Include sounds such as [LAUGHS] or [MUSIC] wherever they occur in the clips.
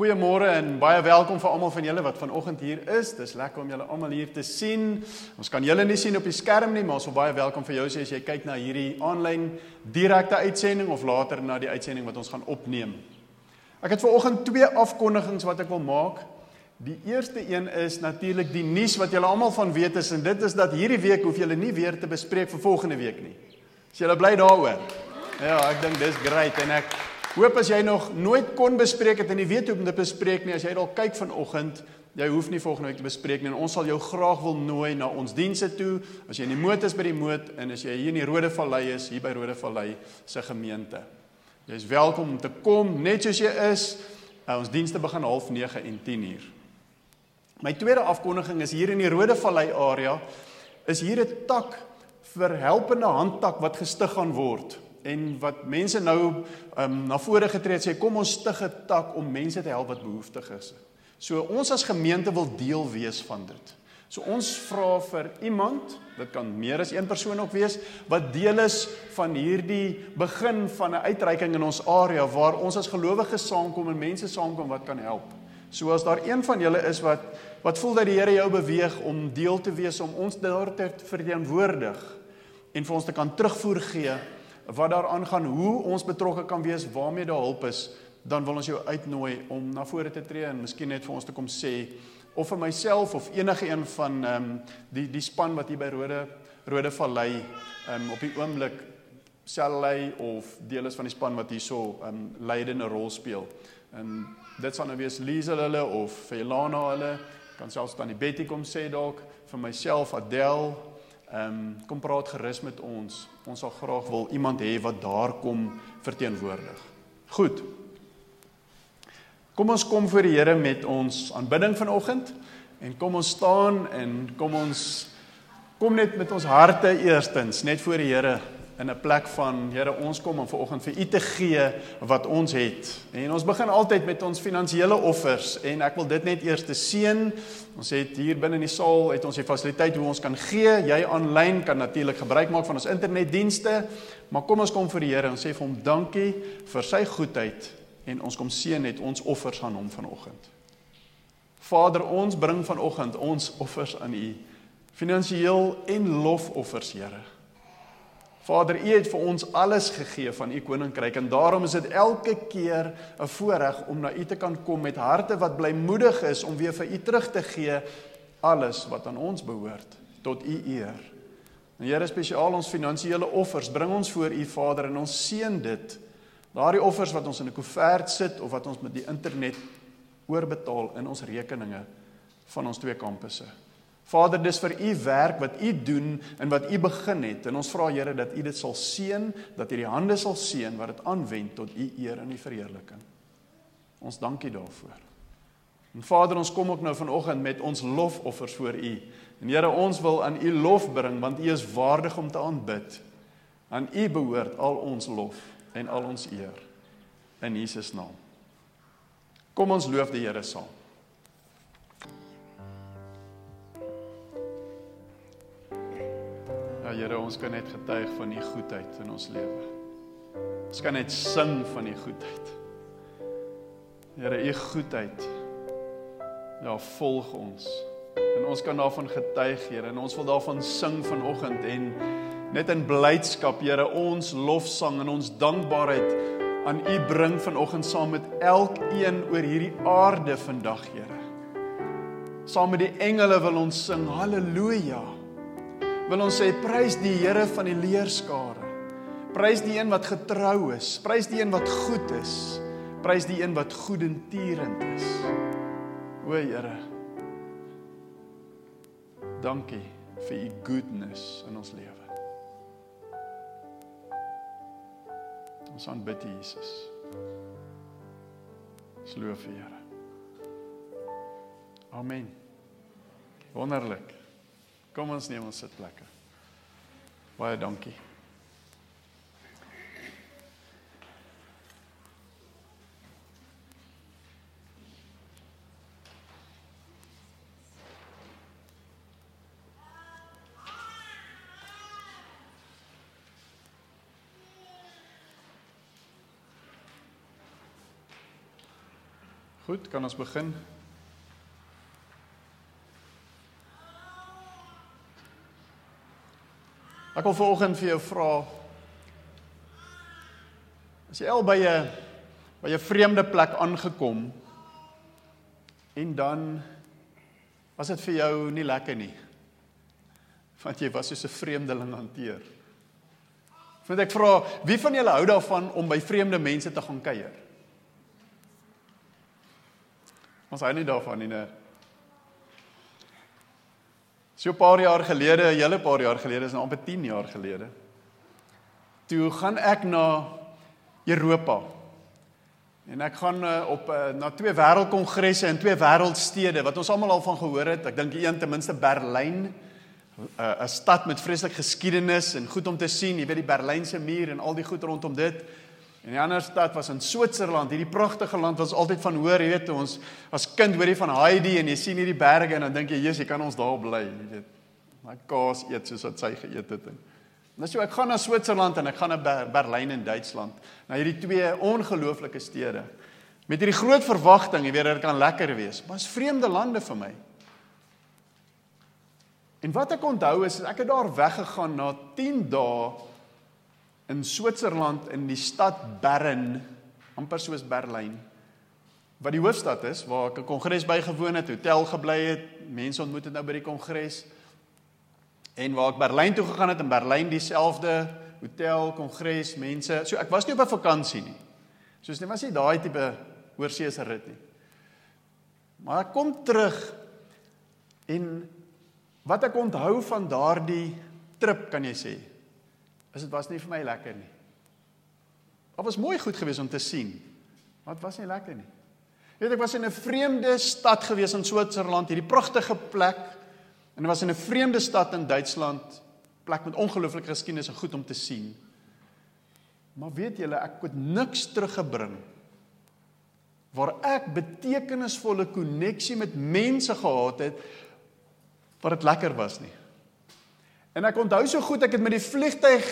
goeiemôre en baie welkom vir almal van julle wat vanoggend hier is. Dis lekker om julle almal hier te sien. Ons kan julle nie sien op die skerm nie, maar ons wil baie welkom vir jou sê as jy kyk na hierdie aanlyn direkte uitsending of later na die uitsending wat ons gaan opneem. Ek het vanoggend twee afkondigings wat ek wil maak. Die eerste een is natuurlik die nuus wat julle almal van weet is en dit is dat hierdie week hoef julle nie weer te bespreek vir volgende week nie. Is julle bly daaroor? Ja, ek dink dis great en ek Hoop as jy nog nooit kon bespreek het en jy weet hoe om dit bespreek nie, as jy dalk kyk vanoggend, jy hoef nie volgende week te bespreek nie ons sal jou graag wil nooi na ons dienste toe. As jy in die moot is by die moot en as jy hier in die Rode Vallei is, hier by Rode Vallei se gemeente. Jy is welkom om te kom net soos jy is. Uh, ons dienste begin 09:30 en 10:00. My tweede afkondiging is hier in die Rode Vallei area is hier 'n tak vir helpende handtak wat gestig gaan word en wat mense nou um, na vore getree het sê kom ons stig 'n tak om mense te help wat behoeftig is. So ons as gemeente wil deel wees van dit. So ons vra vir iemand, dit kan meer as een persoon ook wees, wat deel is van hierdie begin van 'n uitreiking in ons area waar ons as gelowiges saamkom en mense saamkom wat kan help. So as daar een van julle is wat wat voel dat die Here jou beweeg om deel te wees om ons daar te verteenwoordig en vir ons te kan terugvoer gee wat daaraan gaan hoe ons betrokke kan wees waarmee daar hulp is dan wil ons jou uitnooi om na vore te tree en miskien net vir ons te kom sê of vir myself of enige een van ehm um, die die span wat hier by Rode Rode Vallei ehm um, op die oomblik sal lei of deel is van die span wat hierso ehm um, leidende rol speel. En dit sal nou wees Liesel hulle of Felana hulle kan selfs dan die Betty kom sê dalk vir myself Adel Ehm um, kom praat gerus met ons. Ons sal graag wil iemand hê wat daar kom verteenwoordig. Goed. Kom ons kom voor die Here met ons aanbidding vanoggend en kom ons staan en kom ons kom net met ons harte eerstens net voor die Here in 'n plek van Here ons kom om vanoggend vir u te gee wat ons het. En ons begin altyd met ons finansiële offers en ek wil dit net eers te seën. Ons het hier binne in die saal het ons die fasiliteit hoe ons kan gee. Jy aanlyn kan natuurlik gebruik maak van ons internetdienste. Maar kom ons kom vir die Here en sê vir hom dankie vir sy goedheid en ons kom seën net ons offers aan hom vanoggend. Vader, ons bring vanoggend ons offers aan U. Finansiëel en lofoffers, Here. Vader, U het vir ons alles gegee van U koninkryk en daarom is dit elke keer 'n voorreg om na U te kan kom met harte wat blymoedig is om weer vir U terug te gee alles wat aan ons behoort tot U eer. En Here, spesiaal ons finansiële offers, bring ons voor U Vader en ons seën dit. Daardie offers wat ons in 'n koevert sit of wat ons met die internet oorbetaal in ons rekeninge van ons twee kampusse. Vader, dis vir u werk wat u doen en wat u begin het. En ons vra Here dat u dit sal seën, dat u die hande sal seën wat dit aanwend tot u eer en u verheerliking. Ons dankie daarvoor. En Vader, ons kom ook nou vanoggend met ons lofoffers voor u. En Here, ons wil aan u lof bring want u is waardig om te aanbid. Aan u behoort al ons lof en al ons eer. In Jesus naam. Kom ons loof die Here saam. Ja Here, ons kan net getuig van u goedheid in ons lewe. Ons kan net sing van u goedheid. Here, u goedheid ja volg ons. En ons kan daarvan getuig, Here, en ons wil daarvan sing vanoggend en net in blydskap, Here, ons lofsang en ons dankbaarheid aan u bring vanoggend saam met elkeen oor hierdie aarde vandag, Here. Saam met die engele wil ons sing haleluja wil ons sê prys die Here van die leerskare. Prys die een wat getrou is, prys die een wat goed is, prys die een wat goedentierend is. O Here. Dankie vir u goodness in ons lewe. Ons aanbid Jesus. Ons loof U, Here. Amen. Wonderlik. Kom ons neem ons sitplekke. Baie dankie. Goed, kan ons begin? Ek wil vanoggend vir jou vra as jy al by 'n by 'n vreemde plek aangekom en dan was dit vir jou nie lekker nie. Want jy was soos 'n vreemdeling hanteer. Want ek vra, wie van julle hou daarvan om by vreemde mense te gaan kuier? Ons hou nie daarvan nie, nee. So 'n paar jaar gelede, 'n hele paar jaar gelede, is nou amper 10 jaar gelede. Toe gaan ek na Europa. En ek gaan uh, op uh, na twee wêreldkongresse in twee wêreldstede wat ons almal al van gehoor het. Ek dink een ten minste Berlyn, uh, 'n stad met vreeslik geskiedenis en goed om te sien. Jy weet die Berlynse muur en al die goed rondom dit. En die ander stad was in Switserland, hierdie pragtige land wat ons altyd van hoor, jy weet, ons as kind hoor jy van Heidi en jy sien hierdie berge en dan dink jy, "Jesus, jy kan ons daar bly," jy weet. My kaas eet soos wat sy geëet het. Nou so ek gaan na Switserland en ek gaan na Ber Berlyn in Duitsland. Na hierdie twee ongelooflike stede. Met hierdie groot verwagting, jy weet, dit kan lekker wees. Maar is vreemde lande vir my. En wat ek onthou is ek het daar weggegaan na 10 dae in Switserland in die stad Bern, amper soos Berlyn, wat die hoofstad is waar ek 'n kongres bygewoon het, hotel gebly het, mense ontmoet het nou by die kongres. En waar ek Berlyn toe gegaan het in Berlyn dieselfde hotel, kongres, mense. So ek was nie op 'n vakansie nie. Soos net was nie daai tipe oorseese rit nie. Maar ek kom terug en wat ek onthou van daardie trip kan jy sê is dit was nie vir my lekker nie. Dit was mooi goed geweest om te sien. Maar dit was nie lekker nie. Jy weet ek was in 'n vreemde stad gewees in Switserland, hierdie pragtige plek. En ek was in 'n vreemde stad in Duitsland, plek met ongelooflike geskiedenis en goed om te sien. Maar weet julle, ek het niks teruggebring waar ek betekenisvolle koneksie met mense gehad het wat dit lekker was nie. En ek onthou so goed ek het met die vliegtyg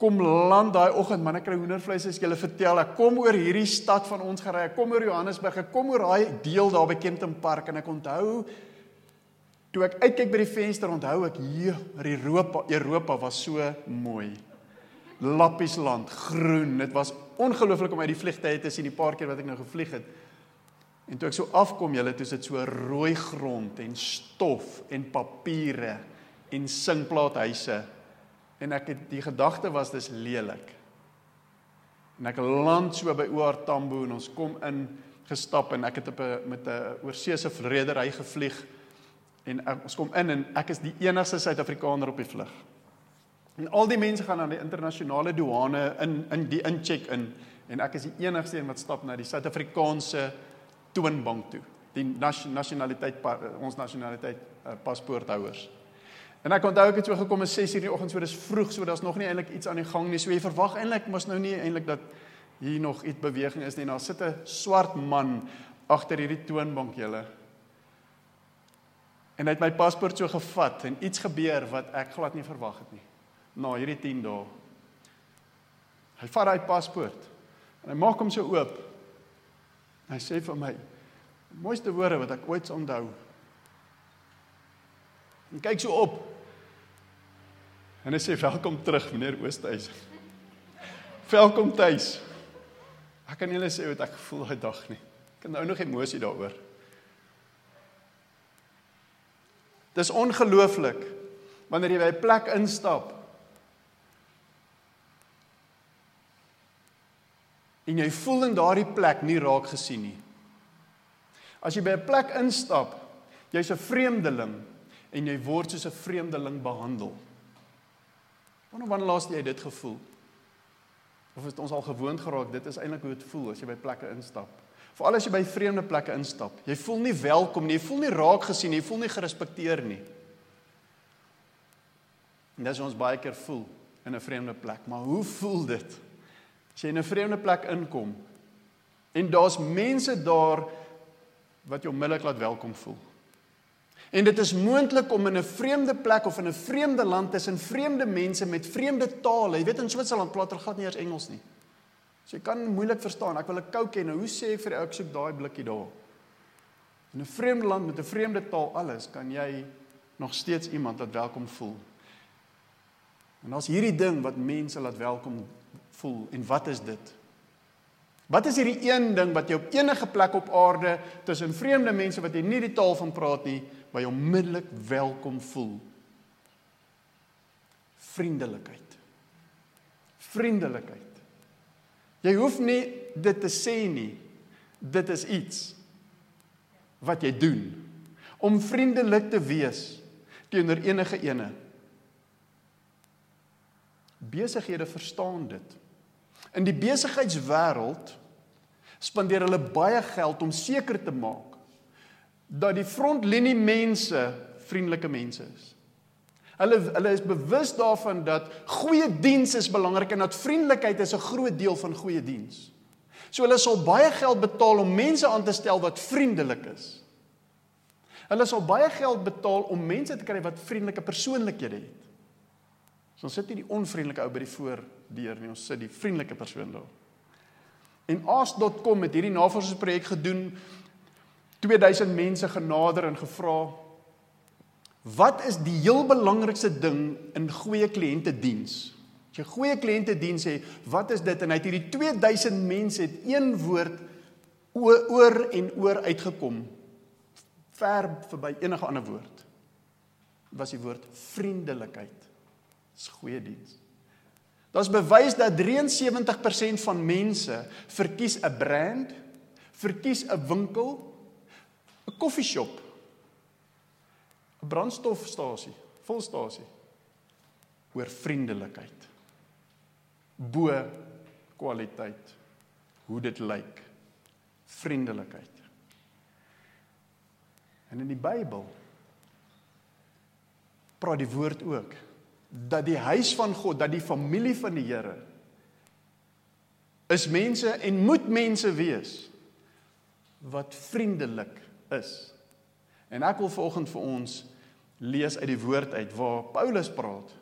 kom land daai oggend, man, ek kry hoendervleis as jy hulle vertel. Ek kom oor hierdie stad van ons gery. Ek kom oor Johannesburg. Ek kom oor daai deel daar by Kempton Park en ek onthou toe ek uitkyk by die venster, onthou ek hier, Europa, Europa was so mooi. Lappies land, groen. Dit was ongelooflik om uit die vliegtye te sien die paar keer wat ek nou gevlieg het. En toe ek so afkom, julle, toe sit so rooi grond en stof en papiere en singplaathuise en ek het die gedagte was dis lelik. En ek land so by Oor Tambo en ons kom in gestap en ek het op 'n met 'n oorseese redery gevlieg en ek, ons kom in en ek is die enigste Suid-Afrikaner op die vlug. En al die mense gaan aan die internasionale douane in in die incheck in en ek is die enigste een wat stap na die Suid-Afrikaanse toonbank toe. Die nasionaliteit ons nasionaliteit uh, paspoorthouers. En ek onthou ek het so gekom om 6:00 in die oggend, so dis vroeg, so daar's nog nie eintlik iets aan die gang nie. So jy verwag eintlik mos nou nie eintlik dat hier nog iets beweging is nie. Daar sit 'n swart man agter hierdie toonbank julle. En hy het my paspoort so gevat en iets gebeur wat ek glad nie verwag het nie. Na hierdie 10 dae. Hy vat daai paspoort en hy maak hom so oop. Hy sê vir my: "Mooiste woorde wat ek ooit onthou." En kyk so op En hy sê welkom terug meneer Oosthuis. Welkom tuis. Ek kan julle sê wat ek gevoel daai dag nie. Ek het nou nog emosie daaroor. Dis ongelooflik wanneer jy by 'n plek instap en jy voel in daardie plek nie raak gesien nie. As jy by 'n plek instap, jy's 'n vreemdeling en jy word soos 'n vreemdeling behandel. Wanneer wanneer laas jy dit gevoel? Of het ons al gewoond geraak dit is eintlik hoe dit voel as jy by plekke instap. Veral as jy by vreemde plekke instap. Jy voel nie welkom nie, jy voel nie raak gesien nie, jy voel nie gerespekteer nie. En dis ons baie keer voel in 'n vreemde plek, maar hoe voel dit as jy in 'n vreemde plek inkom en daar's mense daar wat jou onmiddellik laat welkom voel? En dit is moontlik om in 'n vreemde plek of in 'n vreemde land tussen vreemde mense met vreemde tale. Jy weet in Switserland praat hulle glad nie eens Engels nie. So jy kan moeilik verstaan. Ek wil 'n Coke hê. Nou hoe sê ek vir ek soek daai blikkie daar? In 'n vreemde land met 'n vreemde taal alles, kan jy nog steeds iemand laat welkom voel. En daar's hierdie ding wat mense laat welkom voel. En wat is dit? Wat is hierdie een ding wat jy op enige plek op aarde tussen vreemde mense wat jy nie die taal van praat nie, waar jy onmiddellik welkom voel? Vriendelikheid. Vriendelikheid. Jy hoef nie dit te sê nie. Dit is iets wat jy doen om vriendelik te wees teenoor enige ene. Besighede verstaan dit. In die besigheidswêreld spandeer hulle baie geld om seker te maak dat die frontlinie mense vriendelike mense is. Hulle hulle is bewus daarvan dat goeie diens is belangrik en dat vriendelikheid is 'n groot deel van goeie diens. So hulle sal baie geld betaal om mense aan te stel wat vriendelik is. Hulle sal baie geld betaal om mense te kry wat vriendelike persoonlikhede het. So ons sit nie die onvriendelike ou by die voordeur nie, ons sit die vriendelike persoon daar. En ask.com het hierdie navorsingsprojek gedoen. 2000 mense genader en gevra Wat is die heel belangrikste ding in goeie kliëntediens? As jy goeie kliëntediens sê, wat is dit? En uit hierdie 2000 mense het een woord oor en oor uitgekom. Ver verby enige ander woord. Was die woord vriendelikheid. Dis goeie diens. Daar's bewys dat 73% van mense verkies 'n brand, verkies 'n winkel, 'n koffieshop 'n brandstofstasie, volstasie oor vriendelikheid. Bo kwaliteit. Hoe dit lyk. Vriendelikheid. En in die Bybel praat die woord ook dat die huis van God, dat die familie van die Here is mense en moet mense wees wat vriendelik is. En ek wil vanoggend vir ons lees uit die woord uit waar Paulus praat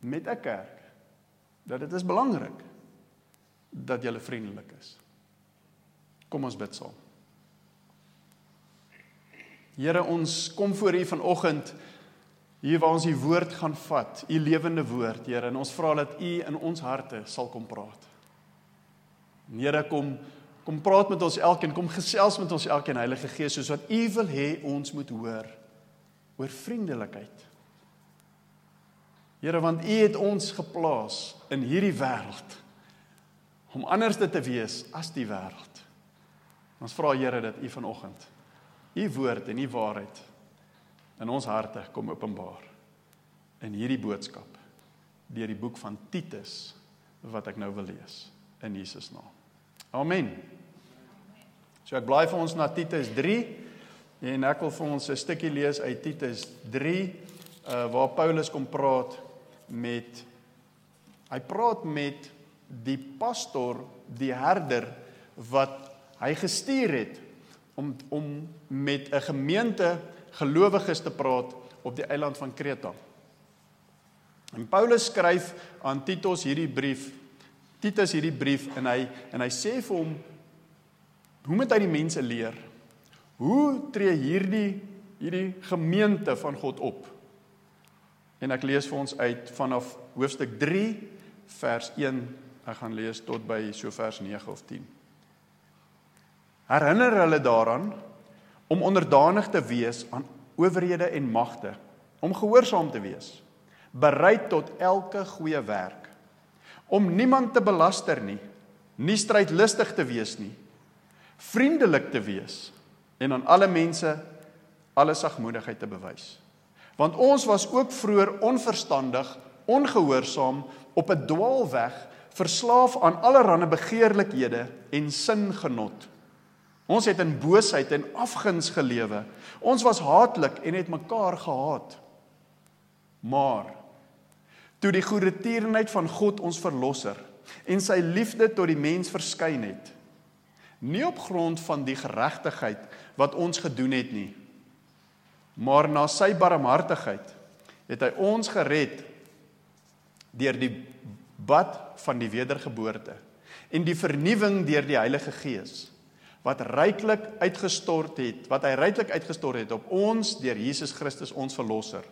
met 'n kerk dat dit is belangrik dat jy vriendelik is. Kom ons bid saam. Here ons kom voor U vanoggend hier waar ons U woord gaan vat, U lewende woord, Here, en ons vra dat U in ons harte sal kom praat. Here kom kom praat met ons elkeen, kom gesels met ons elkeen Heilige Gees soos wat U wil hê ons moet hoor oor vriendelikheid. Here, want U het ons geplaas in hierdie wêreld om anders te wees as die wêreld. Ons vra Here dat U vanoggend U woord en U waarheid in ons harte kom openbaar in hierdie boodskap deur die boek van Titus wat ek nou wil lees in Jesus naam. Amen. So ek bly vir ons na Titus En ek wil vir ons 'n stukkie lees uit Titus 3 uh waar Paulus kom praat met hy praat met die pastor, die herder wat hy gestuur het om om met 'n gemeente gelowiges te praat op die eiland van Kreta. En Paulus skryf aan Titus hierdie brief. Titus hierdie brief en hy en hy sê vir hom hoe moet hy die mense leer? Hoe tree hierdie hierdie gemeente van God op? En ek lees vir ons uit vanaf hoofstuk 3 vers 1. Ek gaan lees tot by so vers 9 of 10. Herinner hulle daaraan om onderdanig te wees aan owerhede en magte, om gehoorsaam te wees, bereid tot elke goeie werk, om niemand te belaster nie, nie strydlustig te wees nie, vriendelik te wees, en aan alle mense alle sagmoedigheid te bewys. Want ons was ook vroeër onverstandig, ongehoorsaam, op 'n dwaalweg, verslaaf aan allerlei begeerlikhede en singenot. Ons het in boosheid en afguns gelewe. Ons was haatlik en het mekaar gehaat. Maar toe die goedertierenheid van God ons verlosser en sy liefde tot die mens verskyn het, nie op grond van die geregtigheid wat ons gedoen het nie. Maar na sy barmhartigheid het hy ons gered deur die bad van die wedergeboorte en die vernuwing deur die Heilige Gees wat ryklik uitgestort het, wat hy ryklik uitgestort het op ons deur Jesus Christus ons verlosser,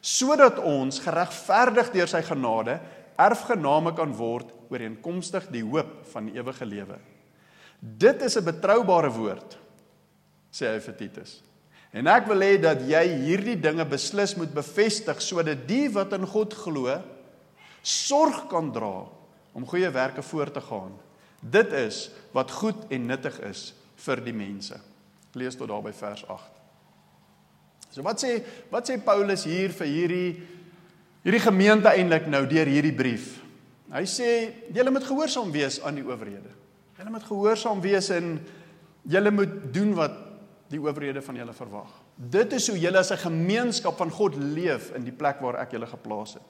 sodat ons geregverdig deur sy genade erfgename kan word ooreenkomstig die hoop van die ewige lewe. Dit is 'n betroubare woord, sê hy vir Titus. En ek wil hê dat jy hierdie dinge beslis moet bevestig sodat die wat in God glo sorg kan dra om goeie werke voort te gaan. Dit is wat goed en nuttig is vir die mense. Lees tot daar by vers 8. So wat sê wat sê Paulus hier vir hierdie hierdie gemeente eintlik nou deur hierdie brief? Hy sê julle moet gehoorsaam wees aan die owerhede. Julle moet gehoorsaam wees en julle moet doen wat die owerhede van julle verwag. Dit is hoe julle as 'n gemeenskap van God leef in die plek waar ek julle geplaas het.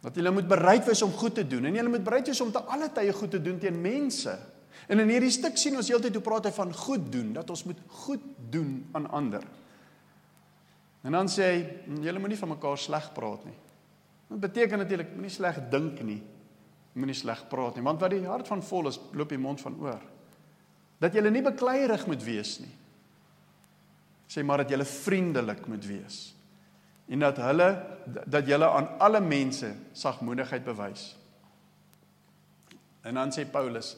Dat julle moet bereid wees om goed te doen en julle moet bereid wees om te alle tye goed te doen teen mense. En in hierdie stuk sien ons heeltyd hoe praat hy van goed doen, dat ons moet goed doen aan ander. En dan sê hy, julle moenie van mekaar sleg praat nie. Dit beteken natuurlik moenie sleg dink nie. Moenie sleg praat nie, want wat die hart van vol is, loop die mond van oor. Dat julle nie bekleierig moet wees nie sê maar dat jy vriendelik moet wees en dat hulle dat jy aan alle mense sagmoedigheid bewys. En dan sê Paulus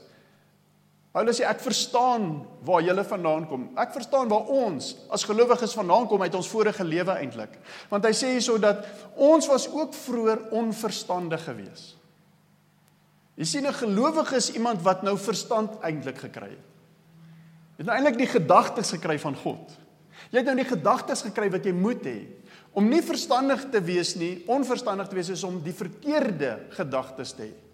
Paulus sê ek verstaan waar julle vandaan kom. Ek verstaan waar ons as gelowiges vandaan kom uit ons vorige lewe eintlik. Want hy sê hierso dat ons was ook vroeër onverstandig geweest. Jy sien 'n gelowige is iemand wat nou verstand eintlik gekry het. Het nou eintlik die gedagtes gekry van God. Jy het nou die gedagtes gekry wat jy moet hê. Om nie verstandig te wees nie, onverstandig te wees is om die verkeerde gedagtes te hê.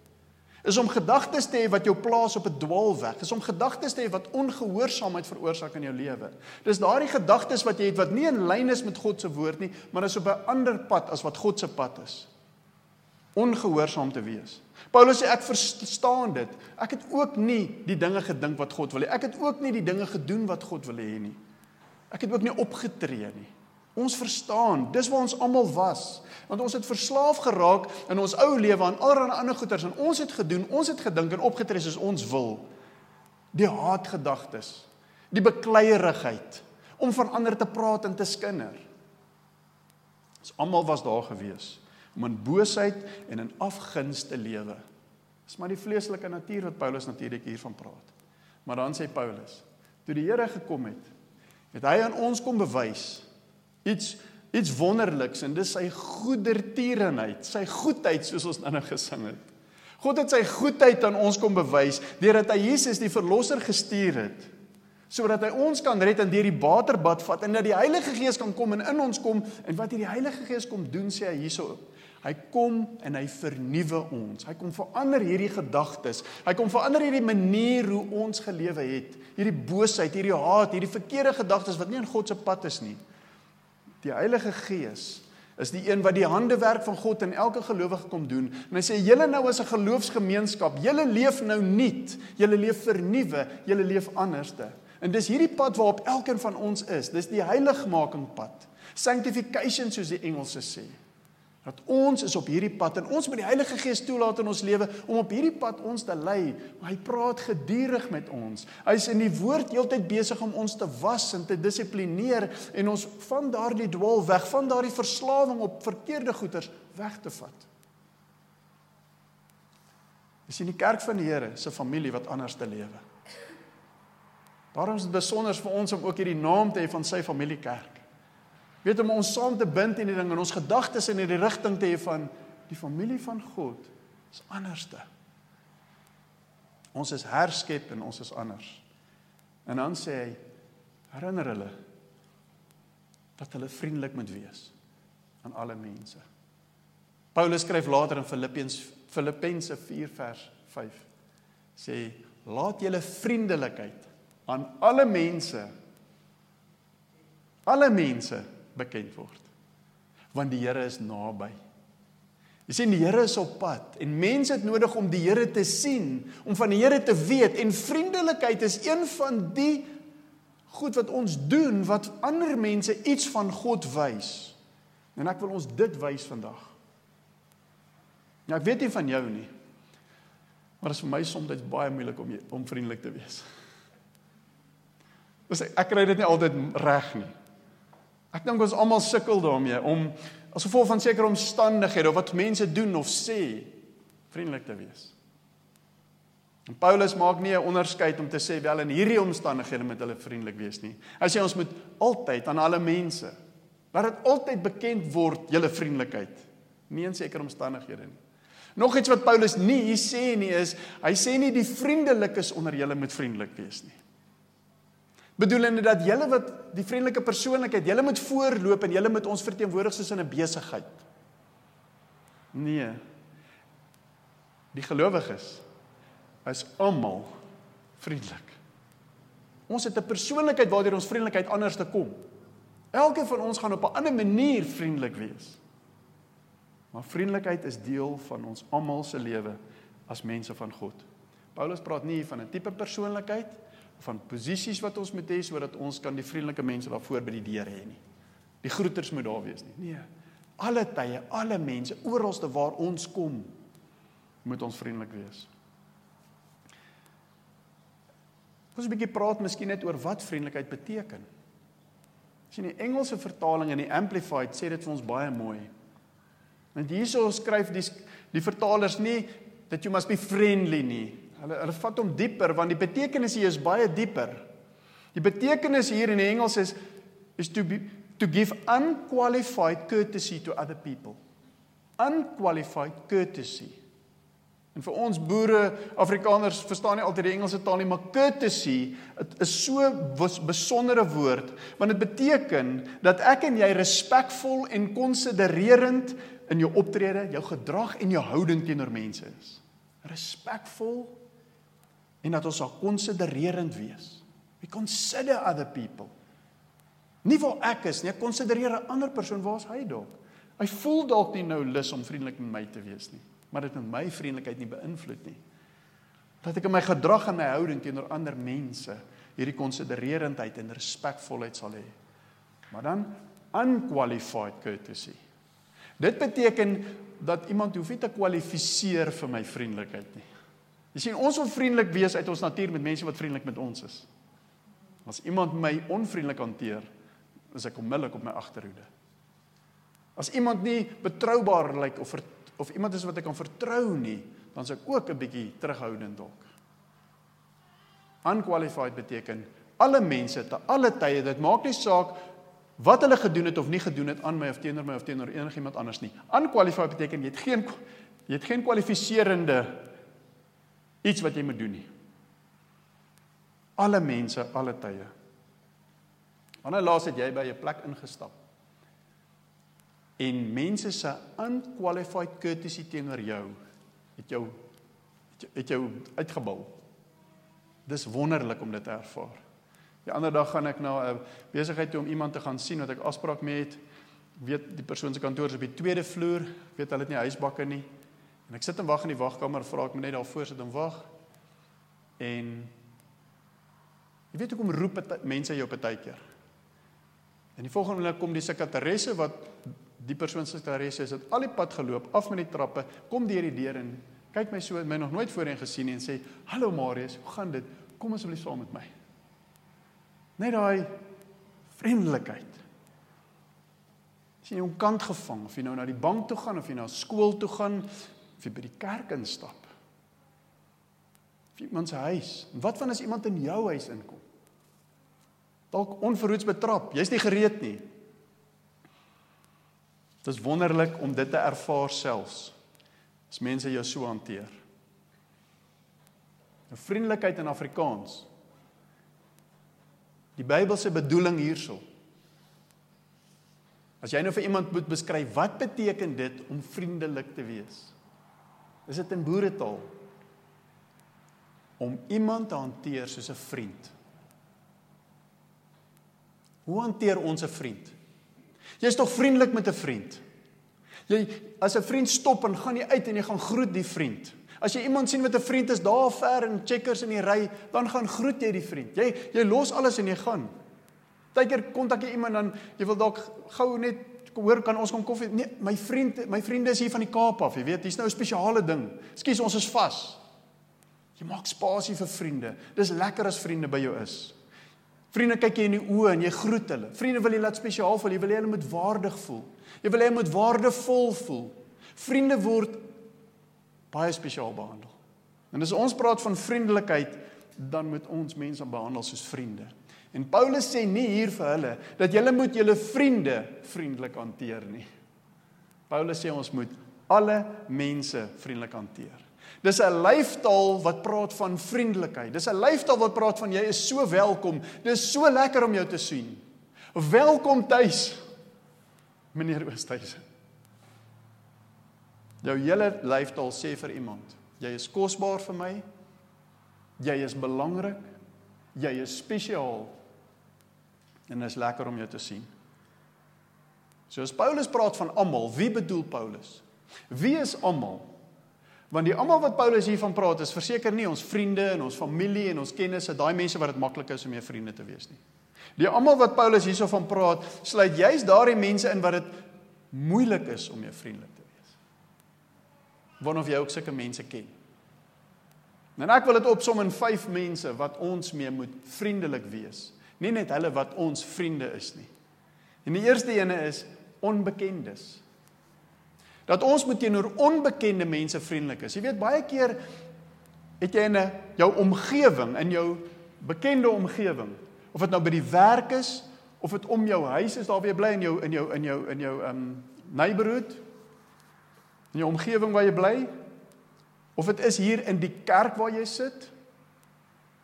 Is om gedagtes te hê wat jou plaas op 'n dwaalweg. Is om gedagtes te hê wat ongehoorsaamheid veroorsaak in jou lewe. Dis daardie gedagtes wat jy het wat nie in lyn is met God se woord nie, maar is op 'n ander pad as wat God se pad is. Ongehoorsaam te wees. Paulus sê ek verstaan dit. Ek het ook nie die dinge gedink wat God wil hê. Ek het ook nie die dinge gedoen wat God wil hê nie. Ek het ook nie opgetree nie. Ons verstaan, dis waar ons almal was, want ons het verslaaf geraak in ons ou lewe aan allerlei ander goeters en ons het gedoen, ons het gedink en opgetree soos ons wil. Die haatgedagtes, die bekleierigheid om van ander te praat en te skinder. Ons almal was daar gewees om in boosheid en in afguns te lewe. Dis maar die vleeslike natuur wat Paulus natuurlik hiervan praat. Maar dan sê Paulus, toe die Here gekom het, het hy aan ons kom bewys iets iets wonderliks en dis sy goedertierenheid, sy goedheid soos ons nou gesing het. God het sy goedheid aan ons kom bewys deurdat hy Jesus die verlosser gestuur het sodat hy ons kan red en deur die waterbad vat en dat die Heilige Gees kan kom en in ons kom en wat hierdie Heilige Gees kom doen sê hy hierso Hy kom en hy vernuwe ons. Hy kom verander hierdie gedagtes. Hy kom verander hierdie manier hoe ons gelewe het. Hierdie boosheid, hierdie haat, hierdie verkeerde gedagtes wat nie in God se pad is nie. Die Heilige Gees is die een wat die handewerk van God in elke gelowige kom doen. En hy sê julle nou as 'n geloofsgemeenskap, julle leef nou nuut. Julle leef vernuwe, julle leef anderste. En dis hierdie pad waarop elkeen van ons is. Dis die heiligmaking pad. Sanctification soos die Engelse sê dat ons is op hierdie pad en ons moet die Heilige Gees toelaat in ons lewe om op hierdie pad ons te lei. Hy praat gedurig met ons. Hy's in die woord heeltyd besig om ons te was en te dissiplineer en ons van daardie dwaal weg, van daardie verslawing op verkeerde goeders weg te vat. Dis in die kerk van die Here se familie wat anders te lewe. Daarom is dit besonder vir ons om ook hierdie naam te hê van sy familiekerk. Weet om ons saam te bind in die ding en ons gedagtes in hierdie rigting te hê van die familie van God is anderste. Ons is herskep en ons is anders. En dan sê hy herinner hulle dat hulle vriendelik moet wees aan alle mense. Paulus skryf later in Filippense Filippense 4 vers 5 sê laat julle vriendelikheid aan alle mense alle mense bekend word. Want die Here is naby. Jy sien die Here is op pad en mense het nodig om die Here te sien, om van die Here te weet en vriendelikheid is een van die goed wat ons doen wat ander mense iets van God wys. En ek wil ons dit wys vandag. Ja, ek weet nie van jou nie. Maar dit is vir my soms baie moeilik om om vriendelik te wees. Dus ek kry dit nie altyd reg nie. Ek dink ons almal sukkel daarmee om as gevolg van sekere omstandighede of wat mense doen of sê vriendelik te wees. En Paulus maak nie 'n onderskeid om te sê wel in hierdie omstandighede moet hulle vriendelik wees nie. Hy sê ons moet altyd aan alle mense laat dit altyd bekend word julle vriendelikheid, nie in sekere omstandighede nie. Nog iets wat Paulus nie hier sê nie is, hy sê nie die vriendelikes onder julle moet vriendelik wees nie. Bedoelende dat julle wat die vriendelike persoonlikheid, julle moet voorloop en julle moet ons verteenwoordig soos in 'n besigheid. Nee. Die gelowiges is almal vriendelik. Ons het 'n persoonlikheid waardeur ons vriendelikheid anders te kom. Elkeen van ons gaan op 'n ander manier vriendelik wees. Maar vriendelikheid is deel van ons almal se lewe as mense van God. Paulus praat nie van 'n tipe persoonlikheid of van posisies wat ons moet hê sodat ons kan die vriendelike mense daar voor by die deur hê nie. Die groeters moet daar wees nie. Nee. Alle tye, alle mense, oralste waar ons kom, moet ons vriendelik wees. Ons 'n bietjie praat miskien net oor wat vriendelikheid beteken. As jy die Engelse vertaling in die Amplified sê dit vir ons baie mooi. Want hierso skryf die die vertalers nie that you must be friendly nie. Hulle hulle vat hom dieper want die betekenis hier is baie dieper. Die betekenis hier in die Engels is is to be to give unqualified courtesy to other people. Unqualified courtesy. En vir ons boere, Afrikaners verstaan nie altyd die Engelse taal nie, maar courtesy, is so 'n besondere woord want dit beteken dat ek en jy respekvol en konsidererend in jou optrede, jou gedrag en jou houding teenoor mense is. Respekvol en dat ons sal konsidererend wees. We consider other people. Nie waar ek is nie, ek konsidereer 'n ander persoon, waar's hy dalk? Hy voel dalk nie nou lus om vriendelik met my te wees nie maar dit met my vriendelikheid nie beïnvloed nie. Dat ek in my gedrag en my houding teenoor ander mense hierdie konsidererendheid en respekvolheid sal hê. Maar dan unqualified courtesy. Dit beteken dat iemand hoef nie te kwalifiseer vir my vriendelikheid nie. Jy sien ons wil vriendelik wees uit ons natuur met mense wat vriendelik met ons is. As iemand my onvriendelik hanteer, is ek onmiddellik op my agterhoede. As iemand nie betroubaar lyk of of iemand is wat ek kan vertrou nie, dan sou ek ook 'n bietjie terughoudend dalk. Unqualified beteken alle mense te alle tye, dit maak nie saak wat hulle gedoen het of nie gedoen het aan my of teenoor my of teenoor enigiemand anders nie. Unqualified beteken jy het geen jy het geen kwalifiserende iets wat jy moet doen nie. Alle mense, alle tye. Wanneer laas het jy by 'n plek ingestap en mense se unqualified courtesy teenoor jou het jou het jou uitgebou. Dis wonderlik om dit te ervaar. Die ander dag gaan ek na 'n besigheid toe om iemand te gaan sien wat ek afspraak mee het. Weet die persoon se kantoor is op die tweede vloer. Weet hulle het nie huisbakke nie. En ek sit en wag in die wagkamer, vra ek my net daar voor sit en wag. En jy weet hoekom roep mense jou partykeer. En die volgende oomblik kom die sekretaresse wat die persoon se adres is dit al die pad geloop af met die trappe kom deur die deur en kyk my so my nog nooit voorheen gesien en sê hallo Marius hoe gaan dit kom asseblief saam met my net daai vriendelikheid sien jy hom kant gevang of jy nou na die bank toe gaan of jy na skool toe gaan of jy by die kerk instap of iemand se huis en wat van as iemand in jou huis inkom dalk onverhoeds betrap jy's nie gereed nie Dit is wonderlik om dit te ervaar selfs as mense jou so hanteer. 'n nou, Vriendelikheid in Afrikaans. Die Bybelse bedoeling hierso. As jy nou vir iemand moet beskryf wat beteken dit om vriendelik te wees? Is dit in boeretaal? Om iemand te hanteer soos 'n vriend. Hoe hanteer ons 'n vriend? Jy's tog vriendelik met 'n vriend. Jy as 'n vriend stop en gaan jy uit en jy gaan groet die vriend. As jy iemand sien met 'n vriend is daar ver in checkers in die ry, dan gaan groet jy die vriend. Jy jy los alles en jy gaan. Partykeer kontak jy iemand dan jy wil dalk gou net hoor kan ons kom koffie? Nee, my vriend, my vriende is hier van die Kaap af, jy weet, hier's nou 'n spesiale ding. Ekskuus, ons is vas. Jy maak spasie vir vriende. Dis lekker as vriende by jou is. Vriende kyk jy in die oë en jy groet hulle. Vriende wil jy laat spesiaal voel, jy wil hê hulle moet waardig voel. Jy wil hulle moet waardevol voel. Vriende word baie spesiaal behandel. En as ons praat van vriendelikheid, dan moet ons mense behandel soos vriende. En Paulus sê nie hier vir hulle dat julle moet julle vriende vriendelik hanteer nie. Paulus sê ons moet alle mense vriendelik hanteer. Dis 'n lyfstaal wat praat van vriendelikheid. Dis 'n lyfstaal wat praat van jy is so welkom. Dis so lekker om jou te sien. Welkom tuis. Meneer Oosthuizen. Jou hele lyfstaal sê vir iemand, jy is kosbaar vir my. Jy is belangrik. Jy is spesiaal. En dit is lekker om jou te sien. So as Paulus praat van almal, wie bedoel Paulus? Wie is almal? Want die almal wat Paulus hiervan praat is verseker nie ons vriende en ons familie en ons kennisse, daai mense wat dit maklik is om jou vriende te wees nie. Die almal wat Paulus hierso van praat, sluit juis daardie mense in wat dit moeilik is om jou vriendelik te wees. Wanneer of jy ook sulke mense ken. En ek wil dit opsom in 5 mense wat ons mee moet vriendelik wees. Nie net hulle wat ons vriende is nie. En die eerste ene is onbekendes dat ons moet teenoor onbekende mense vriendelik is. Jy weet baie keer het jy in 'n jou omgewing, in jou bekende omgewing, of dit nou by die werk is of dit om jou huis is, daar waar jy bly in jou in jou in jou in jou um neighborhood, in jou omgewing waar jy bly, of dit is hier in die kerk waar jy sit,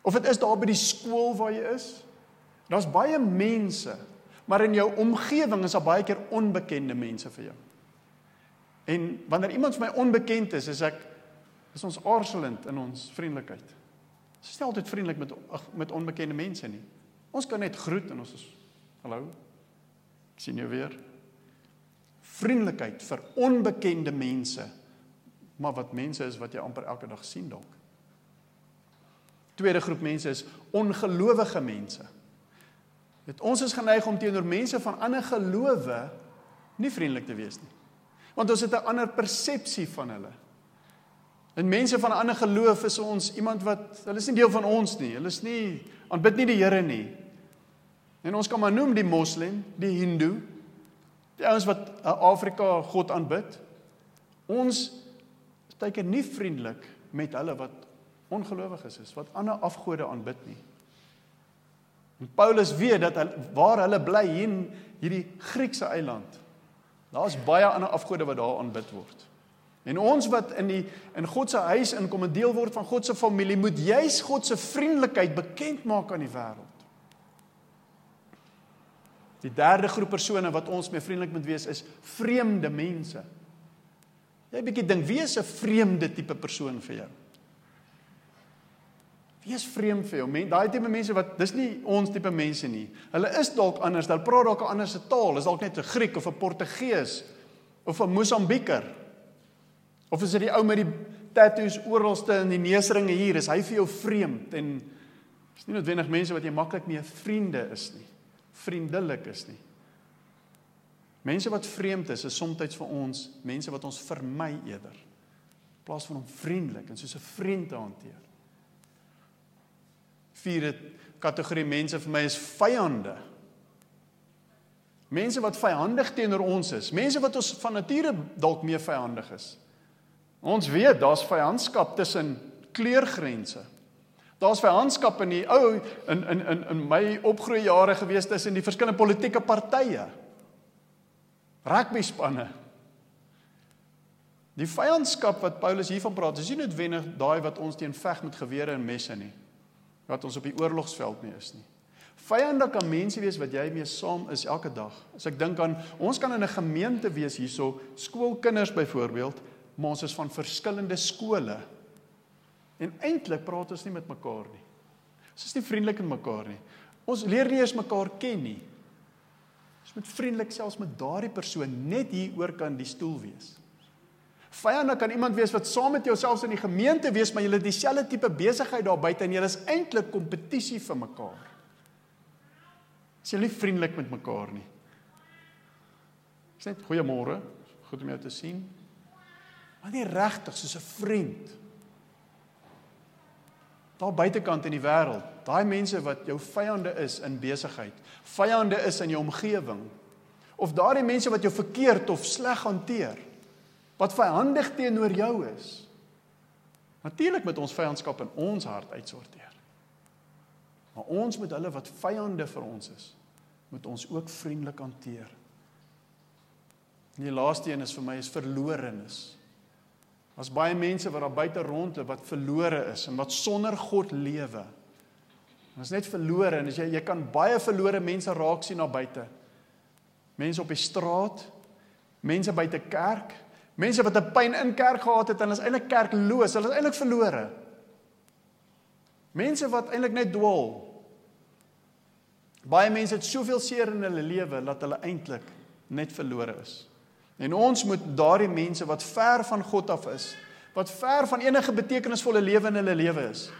of dit is daar by die skool waar jy is. Daar's baie mense, maar in jou omgewing is daar baie keer onbekende mense vir jou. En wanneer iemand vir my onbekend is, is ek is ons aarzelend in ons vriendelikheid. Ons is nie altyd vriendelik met met onbekende mense nie. Ons kan net groet en ons is hallo. Ek sien jou weer. Vriendelikheid vir onbekende mense. Maar wat mense is wat jy amper elke dag sien dalk. Tweede groep mense is ongelowige mense. Dit ons is geneig om teenoor mense van ander gelowe nie vriendelik te wees nie want ons het 'n ander persepsie van hulle. En mense van 'n ander geloof is ons iemand wat hulle is nie deel van ons nie. Hulle is nie aanbid nie die Here nie. En ons kan maar noem die moslim, die hindoe, die ouens wat Afrika God aanbid. Ons keer nie vriendelik met hulle wat ongelowiges is, wat ander afgode aanbid nie. En Paulus weet dat hy, waar hulle bly hier in hierdie Griekse eiland Daar's baie ander afgode wat daar aanbid word. En ons wat in die in God se huis inkom en deel word van God se familie, moet juis God se vriendelikheid bekend maak aan die wêreld. Die derde groep persone wat ons mee vriendelik moet wees is vreemde mense. Jy 'n bietjie dink, wie is 'n vreemde tipe persoon vir jou? Wie is vreemd vir jou? Men, daai tipe mense wat dis nie ons tipe mense nie. Hulle is dalk anders. Hulle praat dalk 'n ander se taal. Is dalk net 'n Griek of 'n Portugees of 'n Mosambieker. Of is dit die ou met die tattoos oralste in die neusringe hier? Is hy vir jou vreemd en is nie noodwendig mense wat jy maklik mee vriende is nie. Vriendelik is nie. Mense wat vreemd is, is soms vir ons mense wat ons vermy eerder. In plaas van om vriendelik en soos 'n vriend te hanteer vierde kategorie mense vir my is vyande. Mense wat vyandig teenoor ons is, mense wat ons van nature dalk meer vyandig is. Ons weet daar's vyandskap tussen kleurgrense. Daar's vyandskap in die ou in in in in my opgroei jare gewees tussen die verskillende politieke partye. Rugby spanne. Die vyandskap wat Paulus hiervan praat, is nie noodwendig daai wat ons teen veg met gewere en messe nie wat ons op die oorlogsveld mee is nie. Vyande kan mense wees wat jy mee saam is elke dag. As ek dink aan ons kan in 'n gemeente wees hierso, skoolkinders byvoorbeeld, maar ons is van verskillende skole. En eintlik praat ons nie met mekaar nie. Ons is nie vriendelik met mekaar nie. Ons leer nie eens mekaar ken nie. Ons moet vriendelik selfs met daardie persoon net hier oor kan die stoel wees. Vyande kan iemand wees wat saam met jou selfs in die gemeente wees, maar julle het dieselfde tipe besigheid daar buite en julle is eintlik kompetisie vir mekaar. Is julle nie vriendelik met mekaar nie? Dis net goeiemôre. Goed om jou te sien. Maar nie regtig soos 'n vriend. Daar buitekant in die wêreld, daai mense wat jou vyande is in besigheid, vyande is in jou omgewing, of daardie mense wat jou verkeerd of sleg hanteer, wat vyandig teenoor jou is. Natuurlik moet ons vyandskap in ons hart uitsorteer. Maar ons moet hulle wat vyande vir ons is, moet ons ook vriendelik hanteer. En die laaste een is vir my is verlorenes. Daar's baie mense wat daar buite rondloop wat verlore is en wat sonder God lewe. Ons net verlore en as jy jy kan baie verlore mense raak sien daar buite. Mense op die straat, mense buite kerk, mense wat 'n pyn in kerk gehad het en hulle is eintlik kerkloos, hulle is eintlik verlore. Mense wat eintlik net dwaal. Baie mense het soveel seer in hulle lewe dat hulle eintlik net verlore is. En ons moet daardie mense wat ver van God af is, wat ver van enige betekenisvolle lewe in hulle lewe is,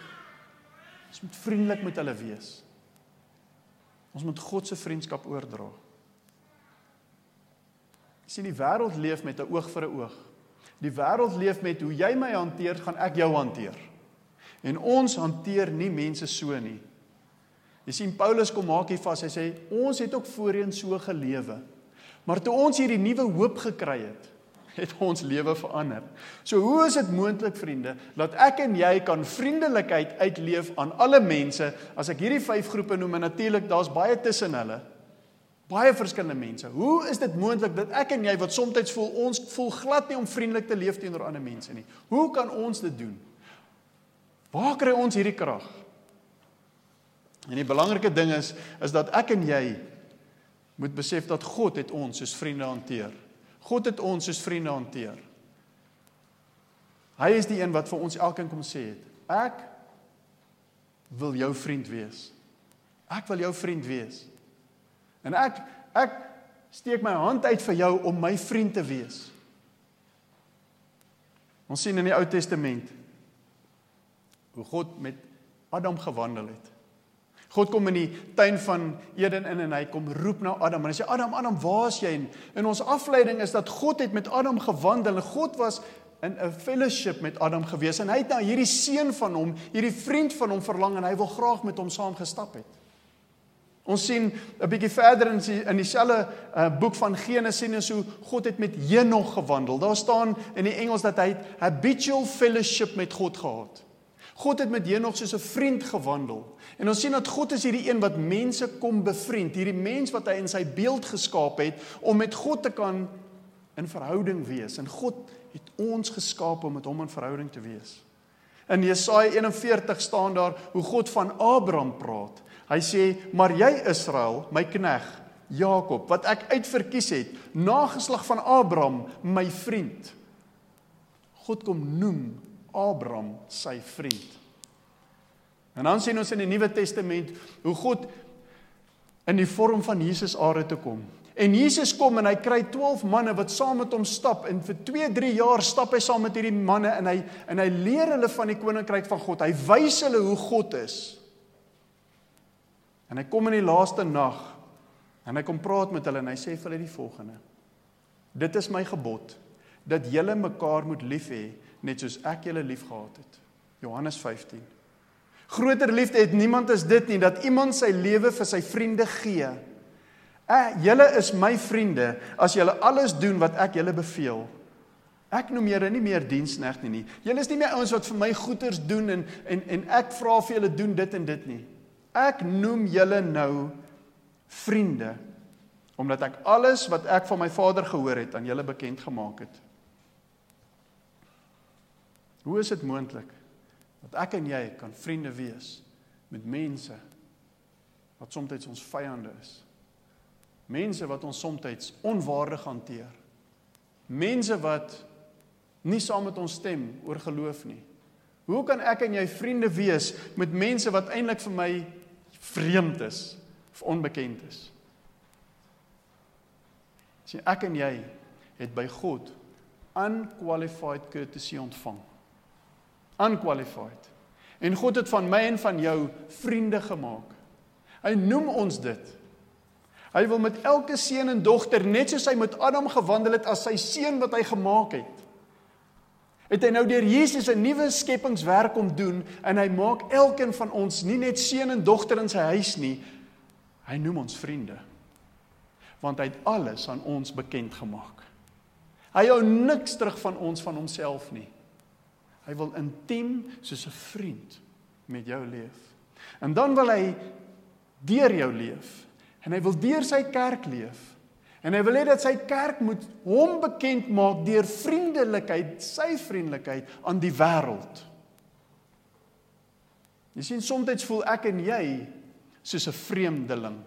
ons moet vriendelik met hulle wees. Ons moet God se vriendskap oordra. Sien die wêreld leef met 'n oog vir 'n oog. Die wêreld leef met hoe jy my hanteer, gaan ek jou hanteer. En ons hanteer nie mense so nie. Jy sien Paulus kom maak hier vas. Hy sê ons het ook voorheen so gelewe. Maar toe ons hierdie nuwe hoop gekry het, [LAUGHS] het ons lewe verander. So hoe is dit moontlik vriende dat ek en jy kan vriendelikheid uitleef aan alle mense as ek hierdie vyf groepe noem en natuurlik daar's baie tussen hulle. Baie verskillende mense. Hoe is dit moontlik dat ek en jy wat soms voel ons voel glad nie om vriendelik te leef teenoor ander mense nie. Hoe kan ons dit doen? Waar kry ons hierdie krag? En die belangrike ding is is dat ek en jy moet besef dat God het ons soos vriende hanteer. God het ons soos vriende hanteer. Hy is die een wat vir ons elkeen kom sê het. Ek wil jou vriend wees. Ek wil jou vriend wees. En ek ek steek my hand uit vir jou om my vriend te wees. Ons sien in die Ou Testament hoe God met Adam gewandel het. God kom in die tuin van Eden in en hy kom roep na Adam en hy sê Adam, Adam, waar is jy? En in ons afleiding is dat God het met Adam gewandel en God was in 'n fellowship met Adam gewees en hy het na hierdie seun van hom, hierdie vriend van hom verlang en hy wil graag met hom saam gestap het. Ons sien 'n bietjie verder in die, in dieselfde uh, boek van Genesis hoe God het met Henog gewandel. Daar staan in die Engels dat hy habitual fellowship met God gehad. God het met Henog soos 'n vriend gewandel. En ons sien dat God is hierdie een wat mense kom bevriend, hierdie mens wat hy in sy beeld geskaap het om met God te kan in verhouding wees. En God het ons geskaap om met hom in verhouding te wees. In Jesaja 41 staan daar hoe God van Abraham praat. Hy sê: "Maar jy Israel, my knegg, Jakob, wat ek uitverkies het, nageslag van Abraham, my vriend." God kom noem Abraham sy vriend. En dan sien ons in die Nuwe Testament hoe God in die vorm van Jesus aarde toe kom. En Jesus kom en hy kry 12 manne wat saam met hom stap en vir 2, 3 jaar stap hy saam met hierdie manne en hy en hy leer hulle van die koninkryk van God. Hy wys hulle hoe God is. En hy kom in die laaste nag en hy kom praat met hulle en hy sê vir hulle die volgende: Dit is my gebod dat julle mekaar moet lief hê net soos ek julle liefgehad het. Johannes 15. Groter liefde het niemand as dit nie dat iemand sy lewe vir sy vriende gee. Eh, julle is my vriende as julle alles doen wat ek julle beveel. Ek noem julle nie meer diensknegte nie. Julle is nie meer ouens wat vir my goeders doen en en en ek vra vir julle doen dit en dit nie. Ek noem julle nou vriende omdat ek alles wat ek van my Vader gehoor het aan julle bekend gemaak het. Hoe is dit moontlik dat ek en jy kan vriende wees met mense wat soms ons vyande is? Mense wat ons soms onwaardig hanteer. Mense wat nie saam met ons stem oor geloof nie. Hoe kan ek en jy vriende wees met mense wat eintlik vir my vreemd is of onbekend is? Sien ek en jy het by God unqualified courtesy ontvang unqualified. En God het van my en van jou vriende gemaak. Hy noem ons dit. Hy wil met elke seun en dogter net soos hy met Adam gewandel het as sy seun wat hy gemaak het. Het hy nou deur Jesus 'n nuwe skepingswerk om doen en hy maak elkeen van ons nie net seun en dogter in sy huis nie. Hy noem ons vriende. Want hy het alles aan ons bekend gemaak. Hy hou niks terug van ons van homself nie. Hy wil intiem soos 'n vriend met jou leef. En dan wil hy deur jou leef. En hy wil deur sy kerk leef. En hy wil hê dat sy kerk moet hom bekend maak deur vriendelikheid, sy vriendelikheid aan die wêreld. Jy sien soms voel ek en jy soos 'n vreemdeling.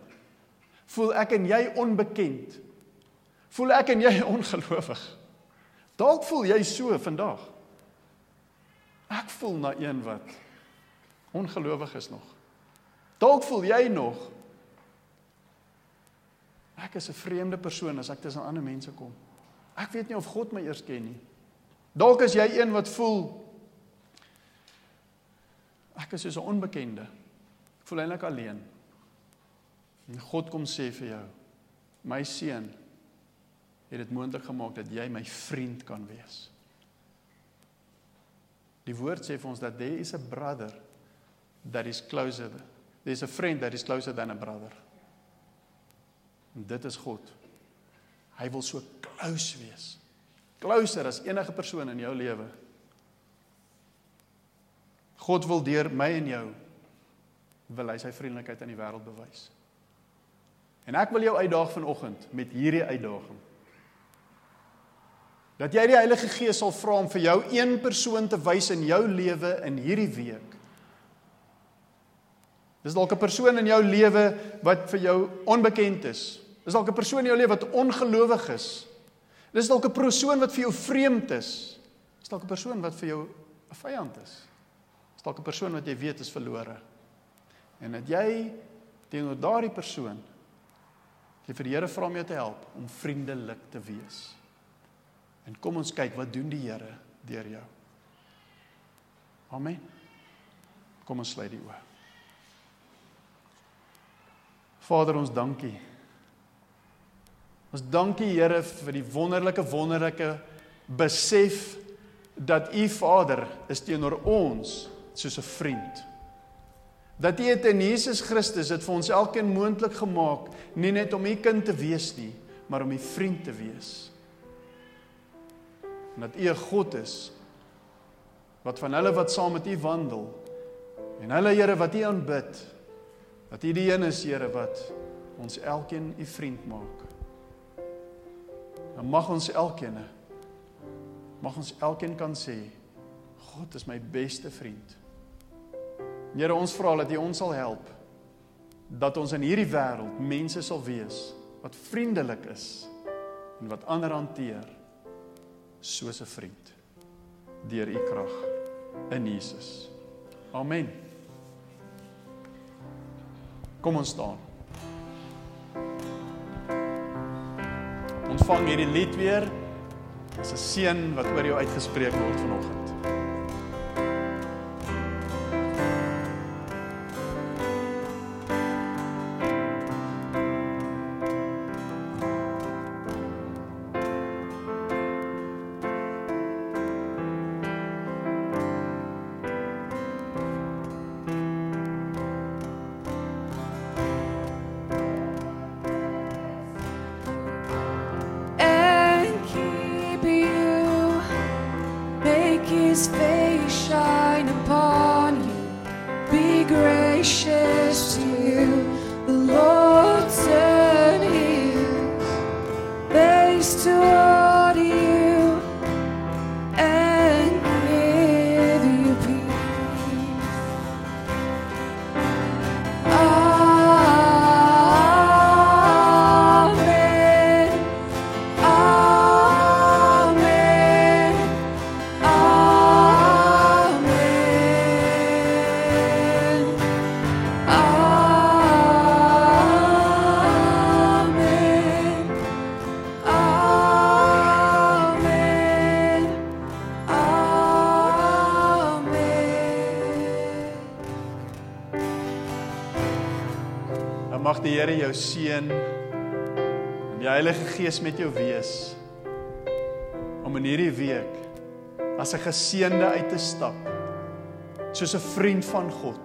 Voel ek en jy onbekend. Voel ek en jy [LAUGHS] ongelowig. Dalk voel jy so vandag. Ek voel na een wat ongelowig is nog. Dalk voel jy nog Ek is 'n vreemde persoon as ek tussen ander mense kom. Ek weet nie of God my eers ken nie. Dalk is jy een wat voel ek is soos 'n onbekende. Voel eintlik alleen. En God kom sê vir jou: "My seun het dit moontlik gemaak dat jy my vriend kan wees." Die woord sê vir ons dat there is a brother that is closer. There's a friend that is closer than a brother. En dit is God. Hy wil so close wees. Closer as enige persoon in jou lewe. God wil deur my en jou wil hy sy vriendelikheid aan die wêreld bewys. En ek wil jou uitdaag vanoggend met hierdie uitdaging. Dat jy die Heilige Gees sal vra om vir jou een persoon te wys in jou lewe in hierdie week. Dis dalk 'n persoon in jou lewe wat vir jou onbekend is. Dis dalk 'n persoon in jou lewe wat ongelowig is. Dis dalk 'n persoon wat vir jou vreemd is. Dis dalk 'n persoon wat vir jou 'n vyand is. Dis dalk 'n persoon wat jy weet is verlore. En dat jy teenoor daardie persoon jy vir die Here vra om jou te help om vriendelik te wees. En kom ons kyk wat doen die Here deur jou. Amen. Kom ons sluit die oë. Vader ons dankie Ons dankie Here vir die wonderlike wonderlike besef dat U Vader is teenoor ons soos 'n vriend. Dat U het in Jesus Christus dit vir ons elkeen moontlik gemaak, nie net om U kind te wees nie, maar om U vriend te wees. En dat U 'n God is wat van hulle wat saam met U wandel en hulle Here wat U aanbid, dat U die een is Here wat ons elkeen U vriend maak dan mag ons elkeen mag ons elkeen kan sê God is my beste vriend. Here ons vra dat U ons sal help dat ons in hierdie wêreld mense sal wees wat vriendelik is en wat ander hanteer soos 'n vriend deur U krag in Jesus. Amen. Kom ons staan. ontvang hierdie lied weer. Dit is 'n seën wat oor jou uitgespreek word vanoggend. Jou seën Die Heilige Gees met jou wees om in hierdie week as 'n geseënde uit te stap. Soos 'n vriend van God.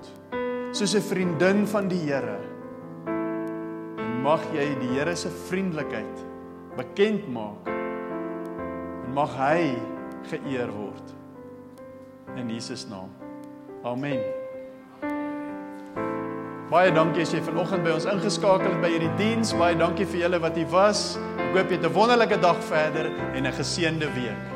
Soos 'n vriendin van die Here. En mag jy die Here se vriendelikheid bekend maak. En mag hy geëer word. In Jesus naam. Amen. Baie dankie as jy vanoggend by ons ingeskakel het by hierdie diens. Baie dankie vir julle wat hier was. Ek hoop jy het 'n wonderlike dag verder en 'n geseënde week.